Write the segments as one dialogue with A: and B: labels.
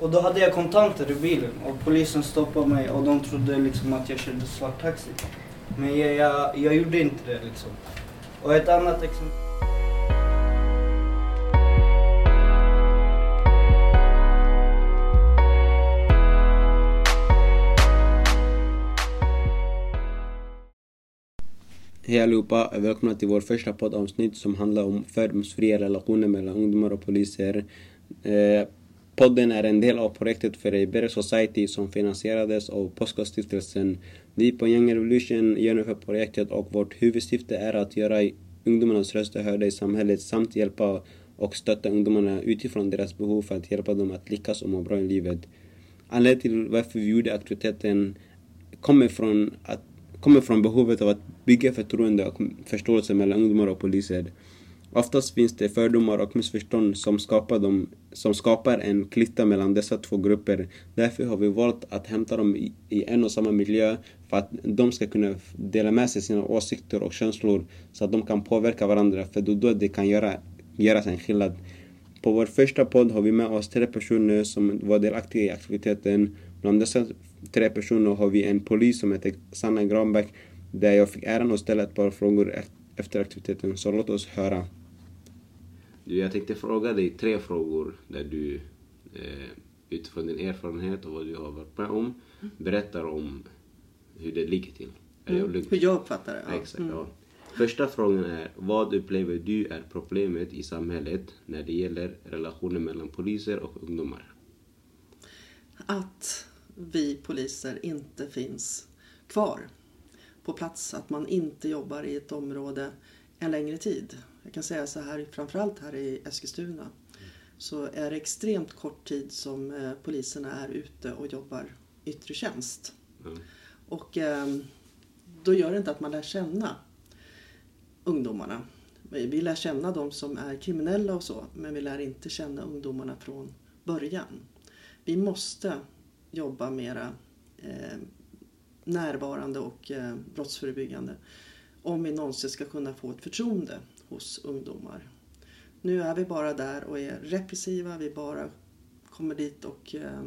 A: Och då hade jag kontanter i bilen och polisen stoppade mig och de trodde liksom att jag körde svart taxi. Men jag, jag, jag gjorde inte det liksom. Och ett annat exempel.
B: Hej allihopa, välkomna till vår första poddavsnitt som handlar om fördomsfria relationer mellan ungdomar och poliser. Eh, podden är en del av projektet för a better society som finansierades av Postkodstiftelsen. Vi på Young Revolution genomför projektet och vårt huvudsyfte är att göra ungdomarnas röster hörda i samhället samt hjälpa och stötta ungdomarna utifrån deras behov för att hjälpa dem att lyckas och må bra i livet. Anledningen till varför vi gjorde aktiviteten kommer från att kommer från behovet av att bygga förtroende och förståelse mellan ungdomar och poliser. Oftast finns det fördomar och missförstånd som skapar, dem, som skapar en klyfta mellan dessa två grupper. Därför har vi valt att hämta dem i, i en och samma miljö för att de ska kunna dela med sig sina åsikter och känslor så att de kan påverka varandra för då, då det kan göra, göras en skillnad. På vår första podd har vi med oss tre personer som var delaktiga i aktiviteten. Bland dessa tre personer har vi en polis som heter Sanna Granbäck där jag fick äran att ställa ett par frågor efter aktiviteten. Så låt oss höra. Du, jag tänkte fråga dig tre frågor där du eh, utifrån din erfarenhet och vad du har varit med om berättar om hur det ligger till.
C: Mm, hur jag uppfattar det?
B: Ja. Exakt, mm. ja. Första frågan är, vad upplever du är problemet i samhället när det gäller relationer mellan poliser och ungdomar?
C: Att vi poliser inte finns kvar på plats. Att man inte jobbar i ett område en längre tid. Jag kan säga så här, framförallt här i Eskilstuna så är det extremt kort tid som eh, poliserna är ute och jobbar yttre tjänst. Mm. Och eh, då gör det inte att man lär känna ungdomarna. Vi lär känna de som är kriminella och så, men vi lär inte känna ungdomarna från början. Vi måste jobba mera eh, närvarande och eh, brottsförebyggande om vi någonsin ska kunna få ett förtroende hos ungdomar. Nu är vi bara där och är repressiva, vi bara kommer dit och eh,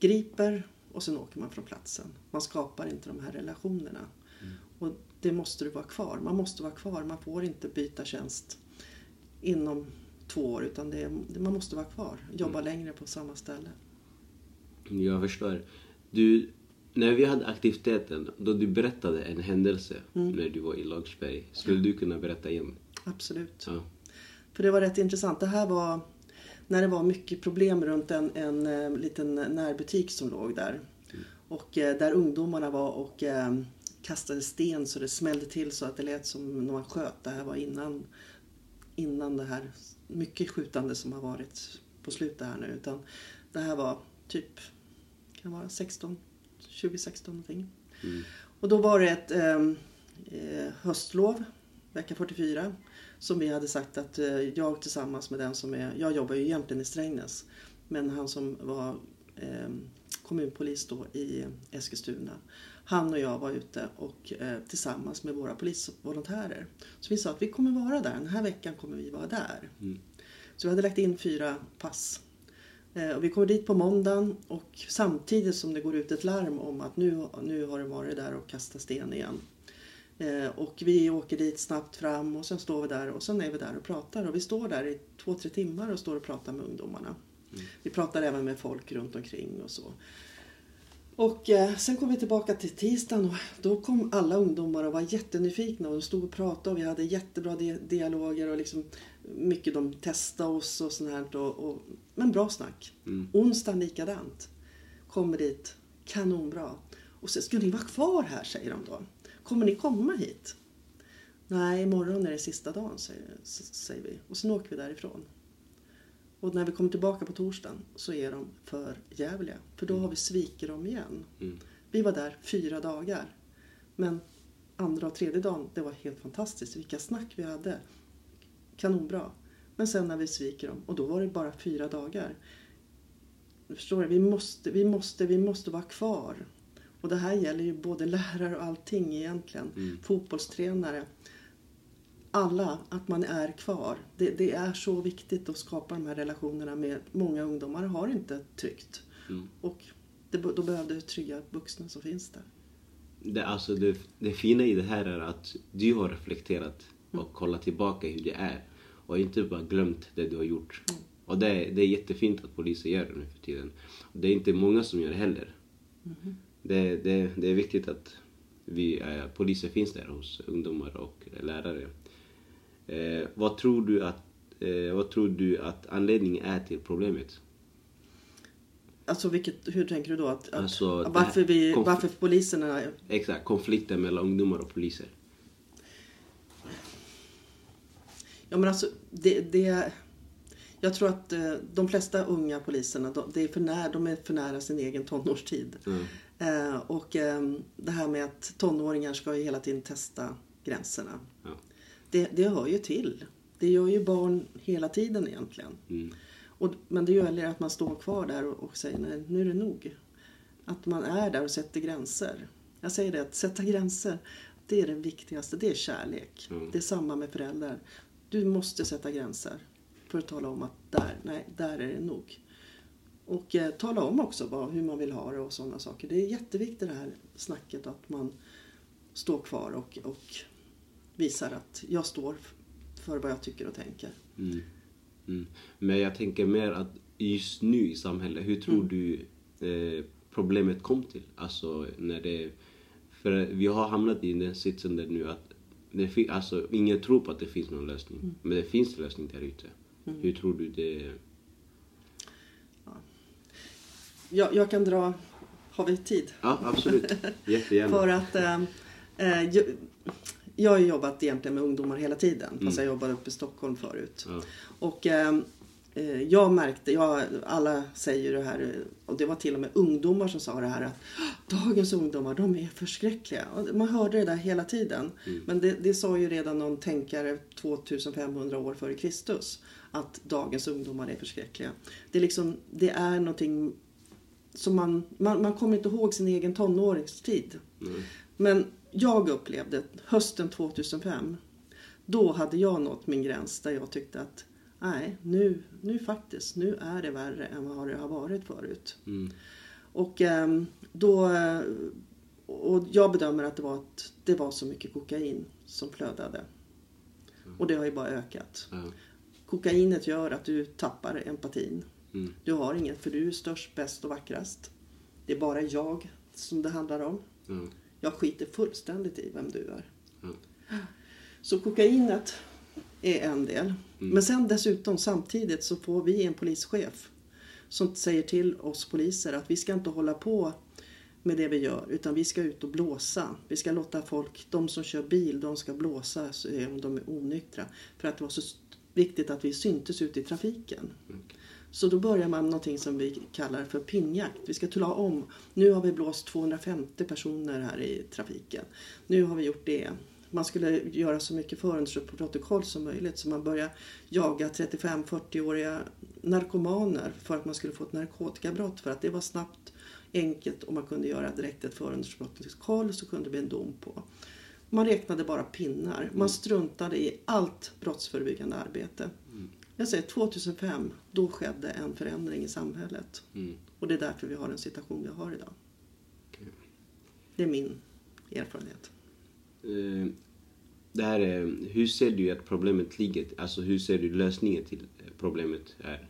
C: griper och sen åker man från platsen. Man skapar inte de här relationerna. Mm. Och det måste du vara kvar. Man måste vara kvar. Man får inte byta tjänst inom två år utan det, man måste vara kvar. Jobba mm. längre på samma ställe.
B: Jag förstår. Du, när vi hade aktiviteten, då du berättade en händelse mm. när du var i Lagsberg. Skulle du kunna berätta igen?
C: Absolut. Ja. För det var rätt intressant. Det här var när det var mycket problem runt en, en, en eh, liten närbutik som låg där. Mm. Och eh, där ungdomarna var och eh, kastade sten så det smällde till så att det lät som någon sköt. Det här var innan, innan det här mycket skjutande som har varit på slutet här nu. Utan det här var typ kan vara 16, 2016 någonting. Mm. Och då var det ett eh, höstlov, vecka 44, som vi hade sagt att eh, jag tillsammans med den som är, jag jobbar ju egentligen i Strängnäs, men han som var eh, kommunpolis då i Eskilstuna. Han och jag var ute och eh, tillsammans med våra polisvolontärer. Så vi sa att vi kommer vara där, den här veckan kommer vi vara där. Mm. Så vi hade lagt in fyra pass Eh, och vi kommer dit på måndagen och samtidigt som det går ut ett larm om att nu, nu har det varit där och kastat sten igen. Eh, och vi åker dit snabbt fram och sen står vi där och sen är vi där och pratar. Och vi står där i två, tre timmar och står och pratar med ungdomarna. Mm. Vi pratar även med folk runt omkring och så. Och eh, sen kom vi tillbaka till tisdagen och då kom alla ungdomar och var jättenyfikna och de stod och pratade och vi hade jättebra dialoger och liksom mycket de testade oss och sånt här. Och, och, men bra snack. Mm. Onsdagen likadant. Kommer dit, kanonbra. Och så ska ni vara kvar här säger de då. Kommer ni komma hit? Nej, imorgon är det sista dagen säger, säger vi. Och sen åker vi därifrån. Och när vi kommer tillbaka på torsdagen så är de för jävliga. För då mm. har vi svikit dem igen. Mm. Vi var där fyra dagar. Men andra och tredje dagen, det var helt fantastiskt. Vilka snack vi hade. Kanonbra. Men sen när vi sviker dem, och då var det bara fyra dagar. Förstår du? Vi måste, vi, måste, vi måste vara kvar. Och det här gäller ju både lärare och allting egentligen. Mm. Fotbollstränare. alla, att man är kvar. Det, det, är så viktigt att skapa de här relationerna med många ungdomar har inte tryggt.
B: Mm.
C: Och det, då behöver du trygga vuxna som finns där.
B: Det, alltså det, det fina i det här är att du har reflekterat och kollat tillbaka hur det är och inte bara glömt det du har gjort.
C: Mm.
B: Och det, är- det är jättefint att poliser gör det nu för tiden. Och det är inte många som gör det heller. Det, det, det är viktigt att vi eh, poliser finns där hos ungdomar och lärare. Eh, vad, tror du att, eh, vad tror du att anledningen är till problemet?
C: Alltså vilket, hur tänker du då? Att, att,
B: Alltså,
C: varför, vi, varför poliserna...
B: Exakt, konflikten mellan ungdomar och poliser.
C: Ja men alltså det... det jag tror att eh, de flesta unga poliserna, de, är för när, de är för nära sin egen tonårstid.
B: Mm.
C: Eh, och eh, det här med att tonåringar ska ju hela tiden testa gränserna.
B: Ja.
C: Det, det hör ju till. Det gör ju barn hela tiden egentligen.
B: Mm.
C: Och, men det gäller att man står kvar där och, och säger nej, nu är det nog. Att man är där och sätter gränser. Jag säger det, att sätta gränser, det är det viktigaste. Det är kärlek.
B: Mm.
C: Det är samma med föräldrar. Du måste sätta gränser för att tala om att där, nej, där är det nog. Och eh, tala om också vad, hur man vill ha det och sådana saker. Det är jätteviktigt det här snacket att man står kvar och, och visar att jag står för vad jag tycker och tänker.
B: Mm. Mm. Men jag tänker mer att just nu i samhället, hur tror du eh, problemet kom till? Alltså när det... För vi har hamnat i den sitsen där nu att det fin- alltså, ingen tror på att det finns någon lösning. Men det finns en lösning där ute. Hur tror du det...
C: Jag, jag kan dra, har vi tid?
B: Ja, absolut. Jättegärna.
C: För att eh, eh, jag, jag har jobbat egentligen med ungdomar hela tiden.
B: Mm.
C: Fast jag jobbade uppe i Stockholm förut.
B: Ja.
C: Och eh, eh, jag märkte, jag, alla säger det här, och det var till och med ungdomar som sa det här att dagens ungdomar, de är förskräckliga. Man hörde det där hela tiden.
B: Mm.
C: Men det, det sa ju redan någon tänkare 2500 år före Kristus. Att dagens ungdomar är förskräckliga. Det är liksom, det är någonting som man, man, man kommer inte ihåg sin egen tonåringstid.
B: Mm.
C: Men jag upplevde hösten 2005, då hade jag nått min gräns där jag tyckte att nej, nu, nu faktiskt, nu är det värre än vad det har varit förut.
B: Mm.
C: Och ehm, då, och jag bedömer att det var, att det var så mycket kokain som flödade. Och det har ju bara ökat.
B: Ja.
C: Kokainet gör att du tappar empatin.
B: Mm.
C: Du har ingen, för du är störst, bäst och vackrast. Det är bara jag som det handlar om.
B: Ja.
C: Jag skiter fullständigt i vem du är.
B: Ja.
C: Så kokainet är en del.
B: Mm.
C: Men sen dessutom samtidigt så får vi en polischef som säger till oss poliser att vi ska inte hålla på med det vi gör utan vi ska ut och blåsa. Vi ska låta folk, de som kör bil, de ska blåsa om de är onyktra. För att det var så viktigt att vi syntes ute i trafiken. Så då börjar man någonting som vi kallar för pinjakt. Vi ska tala om, nu har vi blåst 250 personer här i trafiken. Nu har vi gjort det. Man skulle göra så mycket förundersökningsprotokoll som möjligt så man börjar jaga 35-40-åriga narkomaner för att man skulle få ett narkotikabrott för att det var snabbt, enkelt och man kunde göra direkt ett förundersökningsprotokoll så kunde det bli en dom på. Man räknade bara pinnar. Man struntade i allt brottsförebyggande arbete. Jag säger 2005, då skedde en förändring i samhället.
B: Mm.
C: Och det är därför vi har den situation vi har idag.
B: Okej.
C: Det är min erfarenhet.
B: Eh, det här är, hur ser du att problemet ligger? Alltså hur ser du lösningen till eh, problemet är?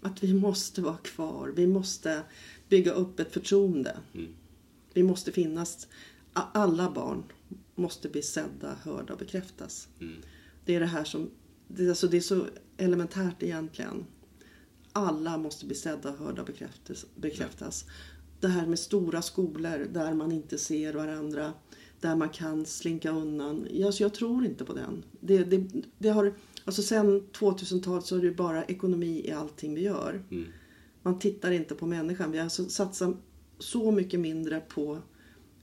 C: Att vi måste vara kvar. Vi måste bygga upp ett förtroende.
B: Mm.
C: Vi måste finnas. Alla barn måste bli sedda, hörda och bekräftas.
B: Mm.
C: Det är det här som... Det alltså, det är så elementärt egentligen. Alla måste bli sedda, hörda och bekräftas. bekräftas. Det här med stora skolor där man inte ser varandra. Där man kan slinka undan. Alltså, jag tror inte på den. Det, det, det har, alltså sen 2000-talet så är det bara ekonomi i allting vi gör.
B: Mm.
C: Man tittar inte på människan. Vi har alltså satsat så mycket mindre på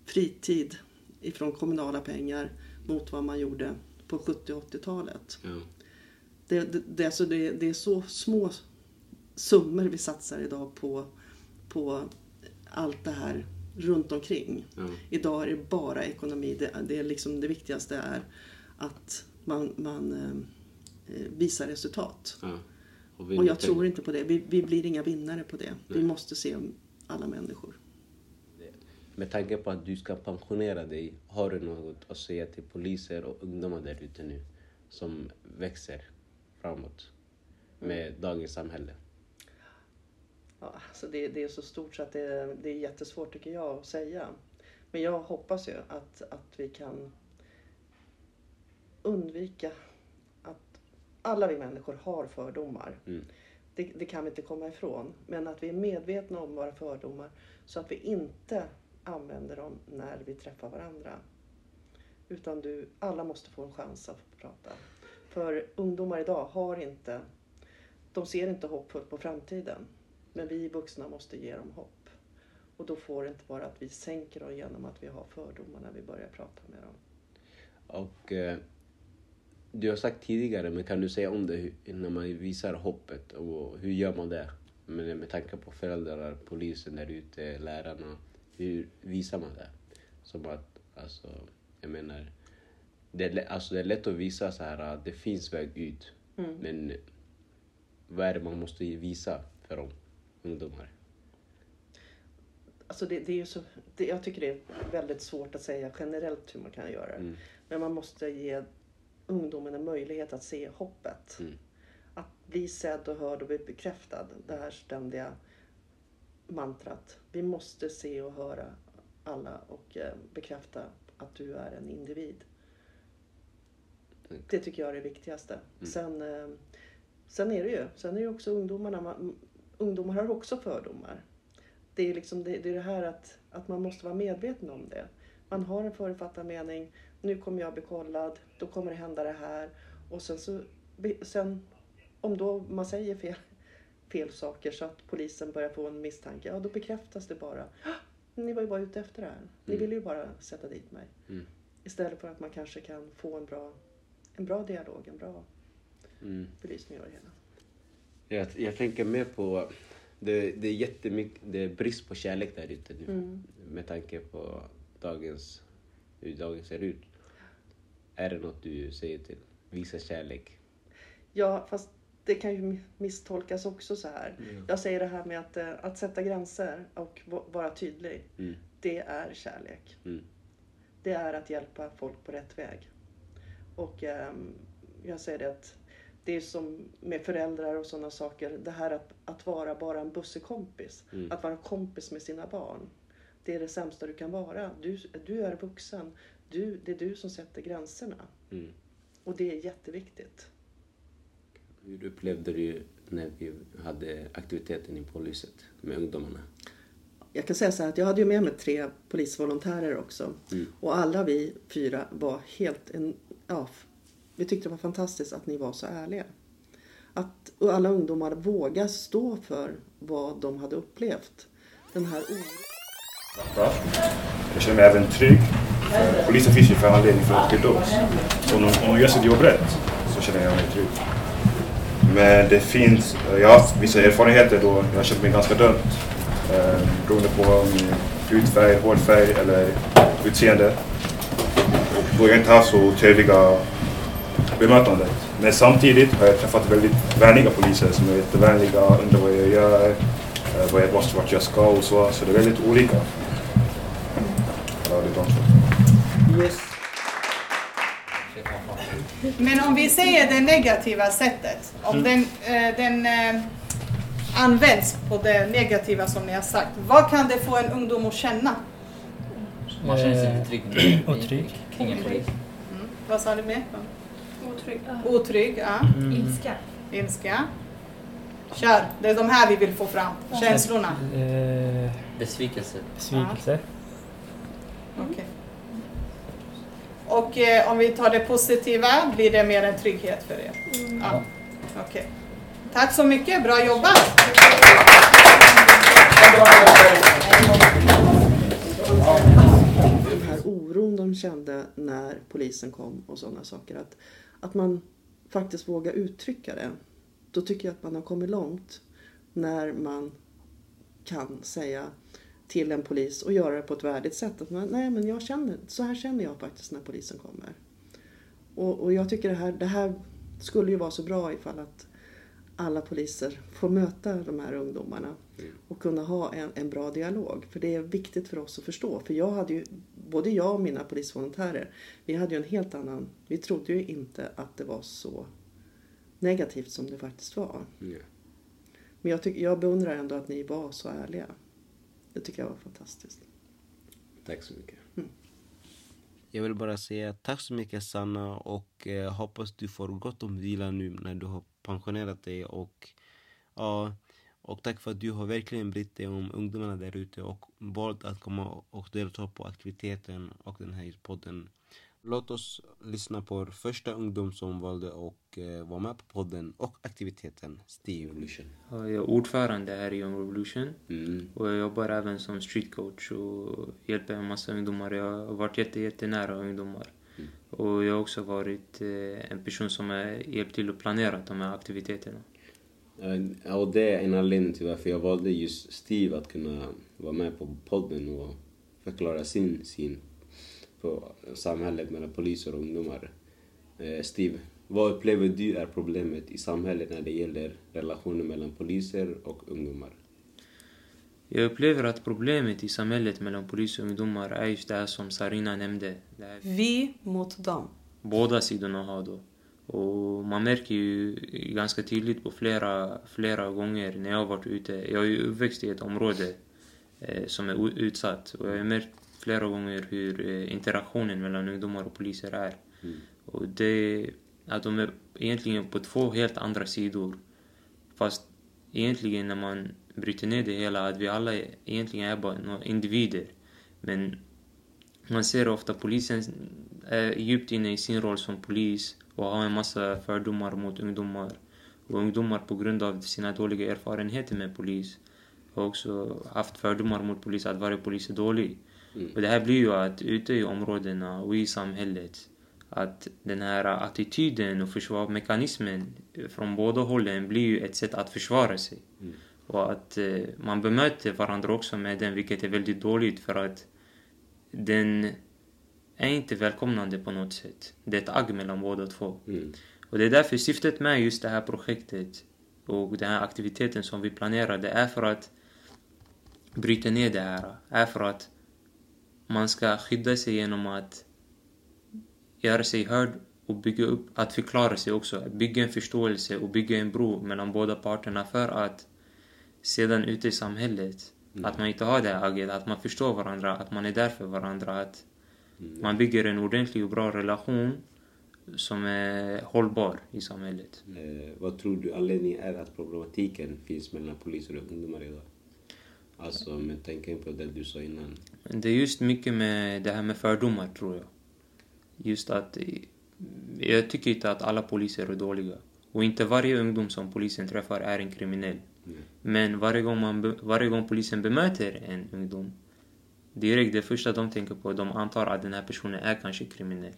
C: fritid ifrån kommunala pengar mot vad man gjorde på 70 och 80-talet.
B: Ja.
C: Det, det, det, alltså det, det är så små summor vi satsar idag på, på allt det här runt omkring.
B: Ja.
C: Idag är det bara ekonomi. Det, det, är liksom, det viktigaste är att man, man eh, visar resultat.
B: Ja. Och, vi
C: Och jag
B: tänker-
C: tror inte på det. Vi, vi blir inga vinnare på det. Vi
B: Nej.
C: måste se alla människor.
B: Med tanke på att du ska pensionera dig, har du något att säga till poliser och ungdomar där ute nu som växer framåt med dagens samhälle?
C: Ja, alltså det, det är så stort så att det, det är jättesvårt tycker jag att säga. Men jag hoppas ju att, att vi kan undvika att alla vi människor har fördomar.
B: Mm.
C: Det, det kan vi inte komma ifrån. Men att vi är medvetna om våra fördomar så att vi inte använder dem när vi träffar varandra. Utan du, alla måste få en chans att få prata. För ungdomar idag har inte, de ser inte hoppfullt på framtiden. Men vi vuxna måste ge dem hopp. Och då får det inte vara att vi sänker dem genom att vi har fördomar när vi börjar prata med dem.
B: Och eh, du har sagt tidigare, men kan du säga om det när man visar hoppet och hur gör man det? Med, med tanke på föräldrar, polisen där ute, lärarna. Hur visar man det? Som att, alltså, jag menar, det är, alltså det är lätt att visa så här att det finns väg ut. Men vad är det man måste visa för dem, ungdomar?
C: Alltså det, det är ju så, det, jag tycker det är väldigt svårt att säga generellt hur man kan göra det.
B: Mm.
C: Men man måste ge ungdomen en möjlighet att se hoppet.
B: Mm.
C: Att bli sedd och hörd och bli bekräftad. Det här ständiga mantrat. Vi måste se och höra alla och eh, bekräfta att du är en individ.
B: Mm.
C: Det tycker jag är det viktigaste. Sen, eh, sen är det ju sen är det också ungdomarna. Man, ungdomar har också fördomar. Det är, liksom, det, det är det här att, att man måste vara medveten om det. Man har en förutfattad mening. Nu kommer jag bli kollad. Då kommer det hända det här. Och sen så, sen, om då man säger fel, fel saker så att polisen börjar få en misstanke. Ja, då bekräftas det bara. "Ah, Ni var ju bara ute efter det här. Ni
B: Mm.
C: ville ju bara sätta dit mig.
B: Mm.
C: Istället för att man kanske kan få en bra, en bra dialog, en bra
B: Mm.
C: belysning av det hela.
B: Jag, jag tänker mer på, det, det är jättemycket, det är brist på kärlek där ute nu.
C: Mm.
B: Med tanke på dagens, hur dagen ser ut. Är det något du säger till? Visa kärlek.
C: Ja, fast det kan ju misstolkas också så här.
B: Mm.
C: Jag säger det här med att, eh, att sätta gränser och va- vara tydlig.
B: Mm.
C: Det är kärlek.
B: Mm.
C: Det är att hjälpa folk på rätt väg. Och ehm, jag säger det att det är som med föräldrar och sådana saker. Det här att, att vara bara en bussekompis.
B: Mm.
C: Att vara kompis med sina barn. Det är det sämsta du kan vara. Du, du är vuxen. Du, det är du som sätter gränserna.
B: Mm.
C: Och det är jätteviktigt.
B: Hur upplevde du när vi hade aktiviteten i polishuset med ungdomarna?
C: Jag kan säga så här att jag hade ju med mig tre polisvolontärer också.
B: Mm.
C: Och alla vi fyra var helt... En, ja, vi tyckte det var fantastiskt att ni var så ärliga. Att och alla ungdomar vågar stå för vad de hade upplevt. Den här oron.
D: Jag känner mig även trygg. Polisen finns ju för anledning för att skydda oss. Så om de, om de gör sitt jobb rätt så känner jag mig trygg. Men det finns, jag har haft vissa erfarenheter då jag har känt mig ganska dömd. Eh, beroende på min hudfärg, hårfärg eller utseende. Och då har jag inte haft så trevliga bemötandet. Men samtidigt har jag träffat väldigt vänliga poliser som är jättevänliga, undrar vad jag gör, eh, vad jag, vart vart jag ska och så. Så det är väldigt olika.
E: Men om vi säger det negativa sättet, om den, eh, den eh, används på det negativa som ni har sagt, vad kan det få en ungdom att känna?
F: Man känner sig inte trygg
G: otrygg.
E: Mm. Vad sa du mer?
H: Otrygg.
E: Otrygg, ja.
G: Mm.
H: Ilska.
E: Ilska. Kör, det är de här vi vill få fram. Känslorna.
G: Eh,
F: Besvikelse.
G: besvikelse.
E: Okej. Och eh, om vi tar det positiva, blir det mer en trygghet för er? Ja. Okej. Tack så mycket, bra jobbat!
C: Den här oron de kände när polisen kom och sådana saker. Att, att man faktiskt vågar uttrycka det. Då tycker jag att man har kommit långt. När man kan säga till en polis och göra det på ett värdigt sätt. Att man, nej men jag känner, så här känner jag faktiskt när polisen kommer. Och, och jag tycker det här, det här skulle ju vara så bra ifall att alla poliser får möta de här ungdomarna och kunna ha en, en bra dialog. För det är viktigt för oss att förstå. För jag hade ju, både jag och mina polisvolontärer, vi hade ju en helt annan, vi trodde ju inte att det var så negativt som det faktiskt var.
B: Ja.
C: Men jag, tycker, jag beundrar ändå att ni var så ärliga. Det tycker jag var fantastiskt.
B: Tack så mycket.
C: Mm.
B: Jag vill bara säga tack så mycket Sanna och eh, hoppas du får gott om vila nu när du har pensionerat dig och ja, och tack för att du har verkligen brytt dig om ungdomarna där ute och valt att komma och delta på aktiviteten och den här podden. Låt oss lyssna på första ungdom som valde att eh, vara med på podden och aktiviteten Steve Revolution.
G: Ja, Jag är ordförande här i Young Revolution
B: Mm.
G: och jag jobbar även som street coach och hjälper en massa ungdomar. Jag har varit jätte, jättenära ungdomar. Och jag har också varit eh, en person som har hjälpt till att planera de här aktiviteterna.
B: Ja, och det är en anledning till varför jag valde just Steve att kunna vara med på podden och förklara sin syn på samhället mellan poliser och ungdomar. Eh, Steve, vad upplever du är problemet i samhället när det gäller relationer mellan poliser och ungdomar?
G: Jag upplever att problemet i samhället mellan polis och ungdomar är just det här som Sarina nämnde.
E: Vi mot dem.
G: båda sidorna har då. Och man märker ju ganska tydligt på flera, flera gånger när jag har varit ute. Jag är ju uppväxt i ett område eh, som är utsatt och jag har märkt flera gånger hur eh, interaktionen mellan ungdomar och poliser är. Och det, att de är egentligen på två helt andra sidor. Fast egentligen när man bryter ner det hela, att vi alla egentligen är bara några individer. Men man ser ofta polisen är djupt inne i sin roll som polis och har en massa fördomar mot ungdomar. Och ungdomar på grund av sina dåliga erfarenheter med polis har också haft fördomar mot polis, att varje polis är dålig. Och det här blir ju att ute i områdena och i samhället att den här attityden och försvarsmekanismen från båda hållen blir ju ett sätt att försvara sig. Och att eh, man bemöter varandra också med den, vilket är väldigt dåligt för att den är inte välkomnande på något sätt. Det är ett agg mellan båda två.
B: Mm.
G: Och det är därför syftet med just det här projektet och den här aktiviteten som vi planerade är för att bryta ner det här. Är för att man ska skydda sig genom att göra sig hörd och bygga upp, att förklara sig också. Bygga en förståelse och bygga en bro mellan båda parterna för att sedan ute i samhället, att man inte har det här agget, att man förstår varandra, att man är där för varandra, att man bygger en ordentlig och bra relation som är hållbar i samhället.
B: Eh, vad tror du anledningen är att problematiken finns mellan poliser och ungdomar idag? Alltså med tanke på det du sa innan.
G: Det är just mycket med det här med fördomar tror jag. Just att jag tycker inte att alla poliser är dåliga. Och inte varje ungdom som polisen träffar är en kriminell. Men varje gång, man, varje gång polisen bemöter en ungdom direkt det första de tänker på, de antar att den här personen är kanske kriminell.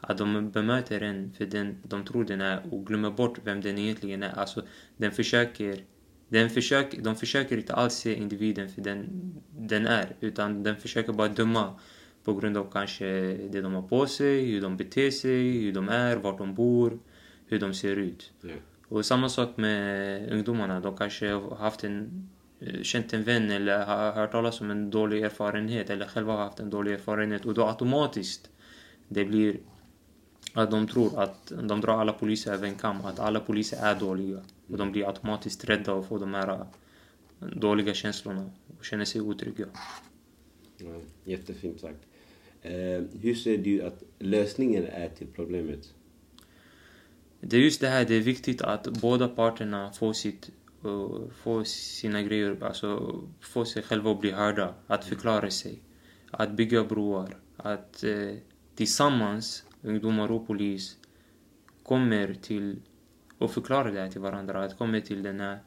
G: Att de bemöter en för den de tror den är och glömmer bort vem den egentligen är. Alltså, den försöker, den försöker, de försöker inte alls se individen för den den är, utan den försöker bara döma på grund av kanske det de har på sig, hur de beter sig, hur de är, vart de bor, hur de ser ut.
B: Ja.
G: Och samma sak med ungdomarna. De kanske har haft en, eh, känt en vän eller har hört talas om en dålig erfarenhet eller själva har haft en dålig erfarenhet och då automatiskt det blir att de tror att de drar alla poliser över en kam, att alla poliser är dåliga. Och de blir automatiskt rädda och får de här eh, dåliga känslorna och känner sig otrygga.
B: Ja, jättefint sagt. Eh, hur ser du att lösningen är till problemet?
G: Det är just det här, det är viktigt att båda parterna får, sitt, uh, får sina grejer, alltså får sig själva att bli hörda, att förklara sig, att bygga broar, att eh, tillsammans, ungdomar och polis, kommer till och förklarar det här till varandra, att kommer till den här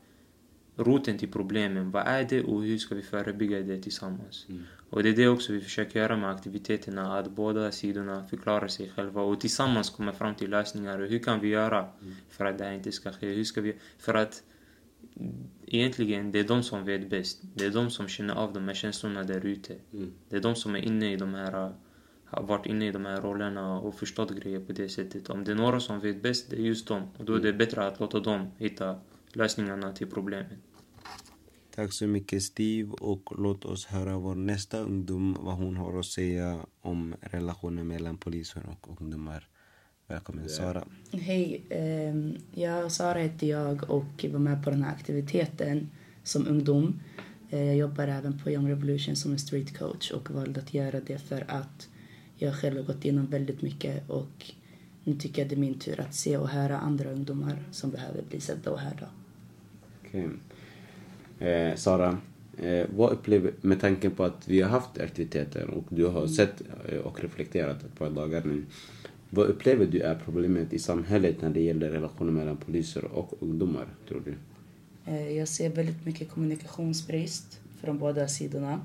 G: roten till problemen. Vad är det och hur ska vi förebygga det tillsammans? Och det är det också vi försöker göra med aktiviteterna, att båda sidorna förklarar sig själva och tillsammans kommer fram till lösningar. Och hur kan vi göra för att det här inte ska ske? Hur ska vi... För att egentligen, det är de som vet bäst. Det är de som känner av de här känslorna där ute. Det är de som är inne i de här har varit inne i de här rollerna och förstått grejer på det sättet. Om det är några som vet bäst, det är just dem. Och då är det bättre att låta dem hitta lösningarna till problemen.
B: Tack så mycket Steve och låt oss höra vår nästa ungdom vad hon har att säga om relationen mellan poliser och ungdomar. Välkommen Sara.
H: Hej, ehm, jag, Sara heter jag och var med på den här aktiviteten som ungdom. Eh, Jag jobbar även på Young Revolution som en street coach och valde att göra det för att jag själv har gått igenom väldigt mycket och nu tycker jag det är min tur att se och höra andra ungdomar som behöver bli sedda och hörda.
B: Okej. Eh, Sara, eh, vad upplever, med tanken på att vi har haft aktiviteter och du har sett eh, och reflekterat ett par dagar nu. Vad upplever du är problemet i samhället när det gäller relationen mellan poliser och ungdomar, tror du?
H: Eh, Jag ser väldigt mycket kommunikationsbrist från båda sidorna.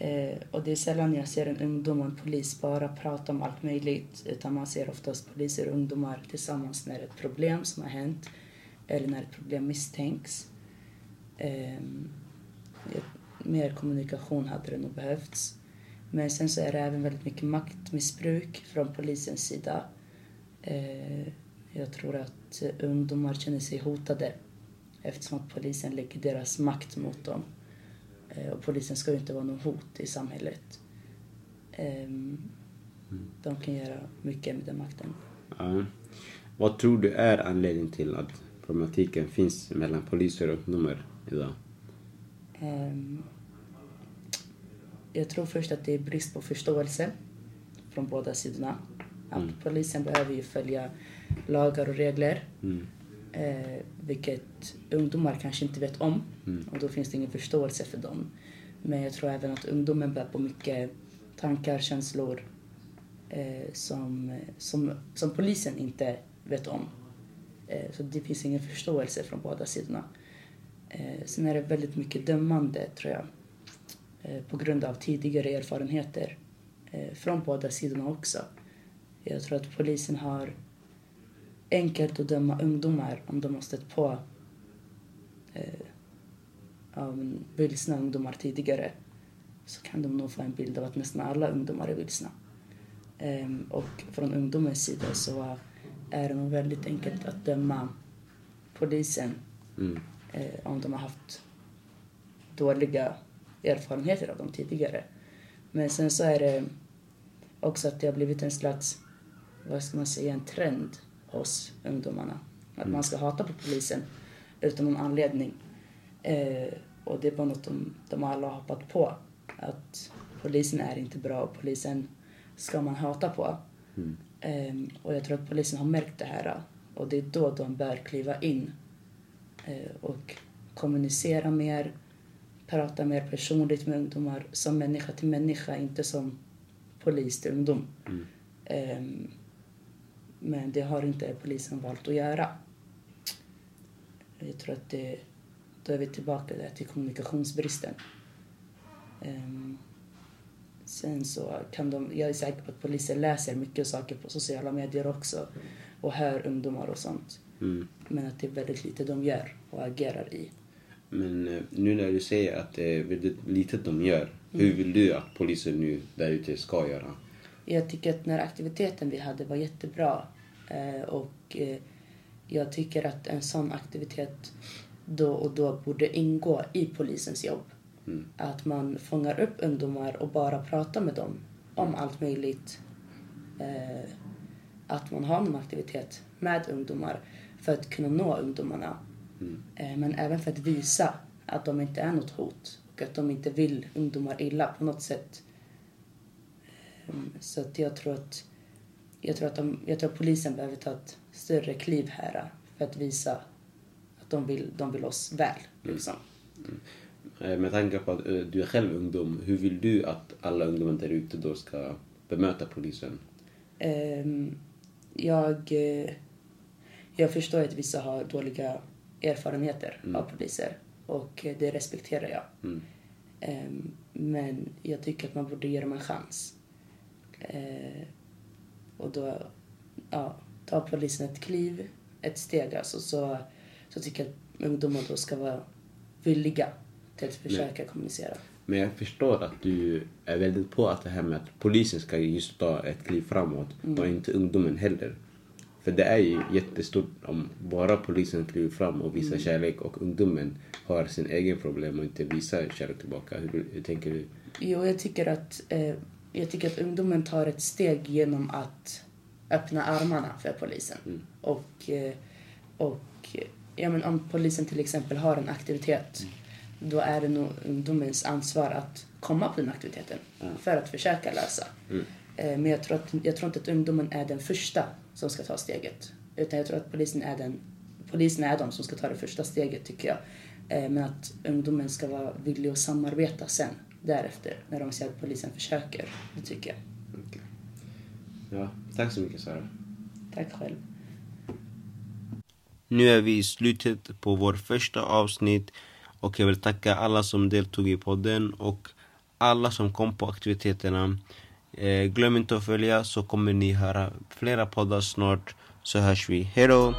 H: Eh, Och det är sällan jag ser en ungdom och en polis bara prata om allt möjligt. Utan man ser oftast poliser och ungdomar tillsammans när ett problem som har hänt eller när ett problem misstänks. Eh, Mer kommunikation hade det nog behövts. Men sen så är det även väldigt mycket maktmissbruk från polisens sida. Eh, Jag tror att ungdomar känner sig hotade eftersom att polisen lägger deras makt mot dem. Eh, Och polisen ska ju inte vara något hot i samhället. Ehm, De kan göra mycket med den makten.
B: Ja. Vad tror du är anledningen till att problematiken finns mellan poliser och ungdomar idag?
H: Ehm, Jag tror först att det är brist på förståelse från båda sidorna. Att polisen behöver ju följa lagar och regler.
B: Mm.
H: Eh, vilket ungdomar kanske inte vet om. Och då finns det ingen förståelse för dem. Men jag tror även att ungdomen bär på mycket tankar, känslor eh, som, som, som polisen inte vet om. Eh, så det finns ingen förståelse från båda sidorna. Eh, sen är det väldigt mycket dömande, tror jag. Eh, på grund av tidigare erfarenheter eh, från båda sidorna också. Jag tror att polisen har enkelt att döma ungdomar om de har stött på eh, vilsna ungdomar tidigare. Så kan de nog få en bild av att nästan alla ungdomar är vilsna. Ehm, och från ungdomens sida så är det nog väldigt enkelt att döma polisen
B: Mm.
H: eh, om de har haft dåliga erfarenheter av dem tidigare. Men sen så är det också att det har blivit en slags, vad ska man säga, en trend hos ungdomarna. Att man ska hata på polisen utan någon anledning. Eh, och det är bara något de, de alla har hoppat på. Att polisen är inte bra och polisen ska man hata på. Ehm, och jag tror att polisen har märkt det här. Och det är då de bör kliva in eh, och kommunicera mer, prata mer personligt med ungdomar som människa till människa, inte som polis till ungdom. Ehm, men det har inte polisen valt att göra. Jag tror att det, då är vi tillbaka där till kommunikationsbristen. Ehm, sen så kan de, jag är säker på att poliser läser mycket saker på sociala medier också och hör ungdomar och sånt.
B: Mm.
H: Men att det är väldigt lite de gör och agerar i.
B: Men eh, nu när du säger att det är väldigt litet de gör, hur vill du att polisen nu där ute ska göra?
H: Jag tycker att den här aktiviteten vi hade var jättebra. Eh, och eh, jag tycker att en sån aktivitet då och då borde ingå i polisens jobb. Att man fångar upp ungdomar och bara pratar med dem om allt möjligt. Eh, att man har någon aktivitet med ungdomar för att kunna nå ungdomarna. Eh, men även för att visa att de inte är något hot och att de inte vill ungdomar illa på något sätt. Mm, Så att jag tror att, jag tror att, de, jag tror att polisen behöver ta ett större kliv här för att visa att de vill, de vill oss väl. Liksom.
B: Eh, Med tanke på att eh, du är själv ungdom, hur vill du att alla ungdomar där ute då ska bemöta polisen?
H: Ehm, jag, eh, jag förstår att vissa har dåliga erfarenheter av poliser och det respekterar jag. Ehm, men jag tycker att man borde ge dem en chans. Eh, och då ja, tar polisen ett kliv, ett steg alltså, så, så tycker jag att ungdomar då ska vara villiga till att försöka kommunicera.
B: Men jag förstår att du är väldigt på att det här med att polisen ska just ta ett kliv framåt och inte ungdomen heller. För det är ju jättestort om bara polisen kliver fram och visar kärlek och ungdomen har sin egen problem och inte visar kärlek tillbaka. Hur, hur tänker du?
H: Jo, jag tycker att, eh, jag tycker att ungdomen tar ett steg genom att öppna armarna för polisen. Och, eh, och ja, men om polisen till exempel har en aktivitet då är det nog ungdomens ansvar att komma på den aktiviteten för att försöka lösa. Eh, men jag tror, att, jag tror inte att ungdomen är den första som ska ta steget. Utan jag tror att polisen är, den, polisen är de som ska ta det första steget tycker jag. Eh, Men att ungdomen ska vara villig att samarbeta sen, därefter, när de ser att polisen försöker. Det tycker jag.
B: Okej. Ja, tack så mycket Sara.
H: Tack själv.
B: Nu är vi i slutet på vår första avsnitt och jag vill tacka alla som deltog i podden och alla som kom på aktiviteterna. Eh, glöm inte att följa så kommer ni höra flera poddar snart så hörs vi. Hejdå!